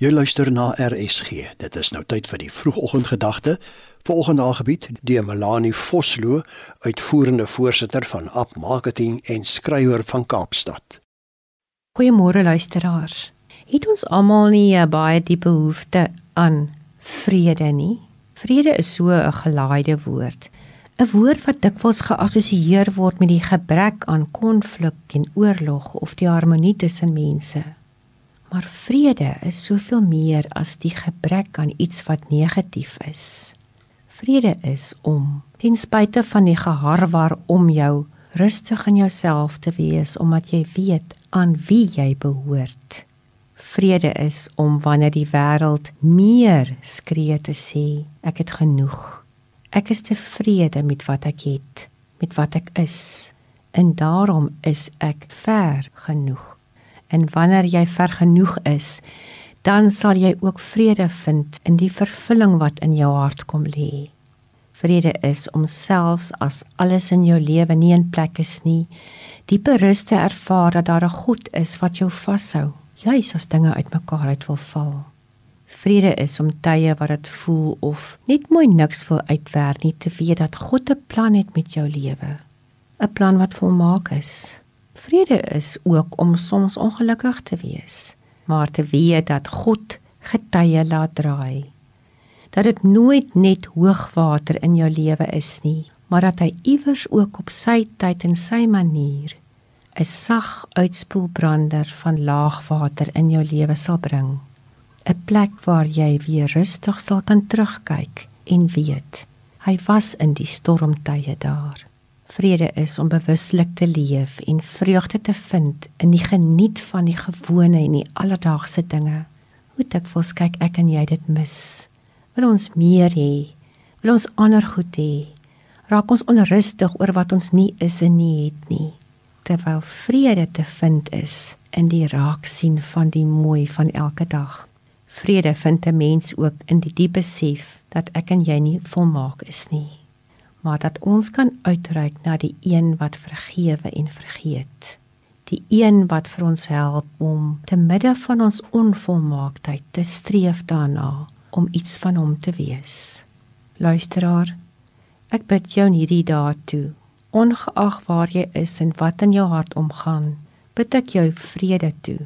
Jy luister na RSG. Dit is nou tyd vir die vroegoggendgedagte. Volgende aangebied deur Melanie Vosloo, uitvoerende voorsitter van App Marketing en skrywer van Kaapstad. Goeiemôre luisteraars. Het ons almal nie 'n baie diepe behoefte aan vrede nie? Vrede is so 'n gelaaide woord. 'n Woord wat dikwels geassosieer word met die gebrek aan konflik en oorlog of die harmonie tussen mense. Maar vrede is soveel meer as die gebrek aan iets wat negatief is. Vrede is om ten spyte van die geharwar om jou rustig in jouself te wees omdat jy weet aan wie jy behoort. Vrede is om wanneer die wêreld meer skree te sê, ek het genoeg. Ek is tevrede met wat ek het, met wat ek is. En daarom is ek ver genoeg en wanneer jy ver genoeg is, dan sal jy ook vrede vind in die vervulling wat in jou hart kom lê. Vrede is om selfs as alles in jou lewe nie in plek is nie, diepe rus te ervaar dat daar 'n God is wat jou vashou, juis as dinge uitmekaar uit wil val. Vrede is om tye wat dit voel of net mooi niks wil uitwerk nie te weet dat God 'n plan het met jou lewe. 'n Plan wat volmaak is. Vrede is ook om soms ongelukkig te wees, maar te weet dat God getye laat draai. Dat dit nooit net hoogwater in jou lewe is nie, maar dat hy iewers ook op sy tyd en sy manier 'n sag uitspoelbrander van laagwater in jou lewe sal bring. 'n Plek waar jy weer rustig sal kan terugkyk en weet hy was in die stormtye daar. Vrede is om bewuslik te leef en vreugde te vind in die geniet van die gewone en die alledaagse dinge. Hoe dikwels kyk ek en jy dit mis? Wil ons meer hê? Wil ons ander goed hê? Raak ons onrustig oor wat ons nie is en nie het nie? Terwyl vrede te vind is in die raak sien van die mooi van elke dag. Vrede vind 'n mens ook in die diep besef dat ek en jy nie volmaak is nie maar dat ons kan uitreik na die een wat vergewe en vergeet. Die een wat vir ons help om te midde van ons onvolmaaktheid te streef daarna om iets van hom te wees. Luisteraar, ek bid jou in hierdie dae toe, ongeag waar jy is en wat in jou hart omgaan, bid ek jou vrede toe.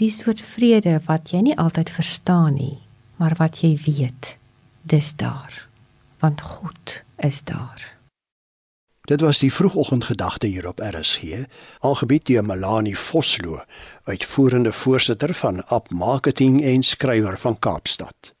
Die soort vrede wat jy nie altyd verstaan nie, maar wat jy weet, dis daar want God is daar. Dit was die vroegoggendgedagte hier op RSG, algebied deur Melanie Vosloo, uitvoerende voorsitter van App Marketing en skrywer van Kaapstad.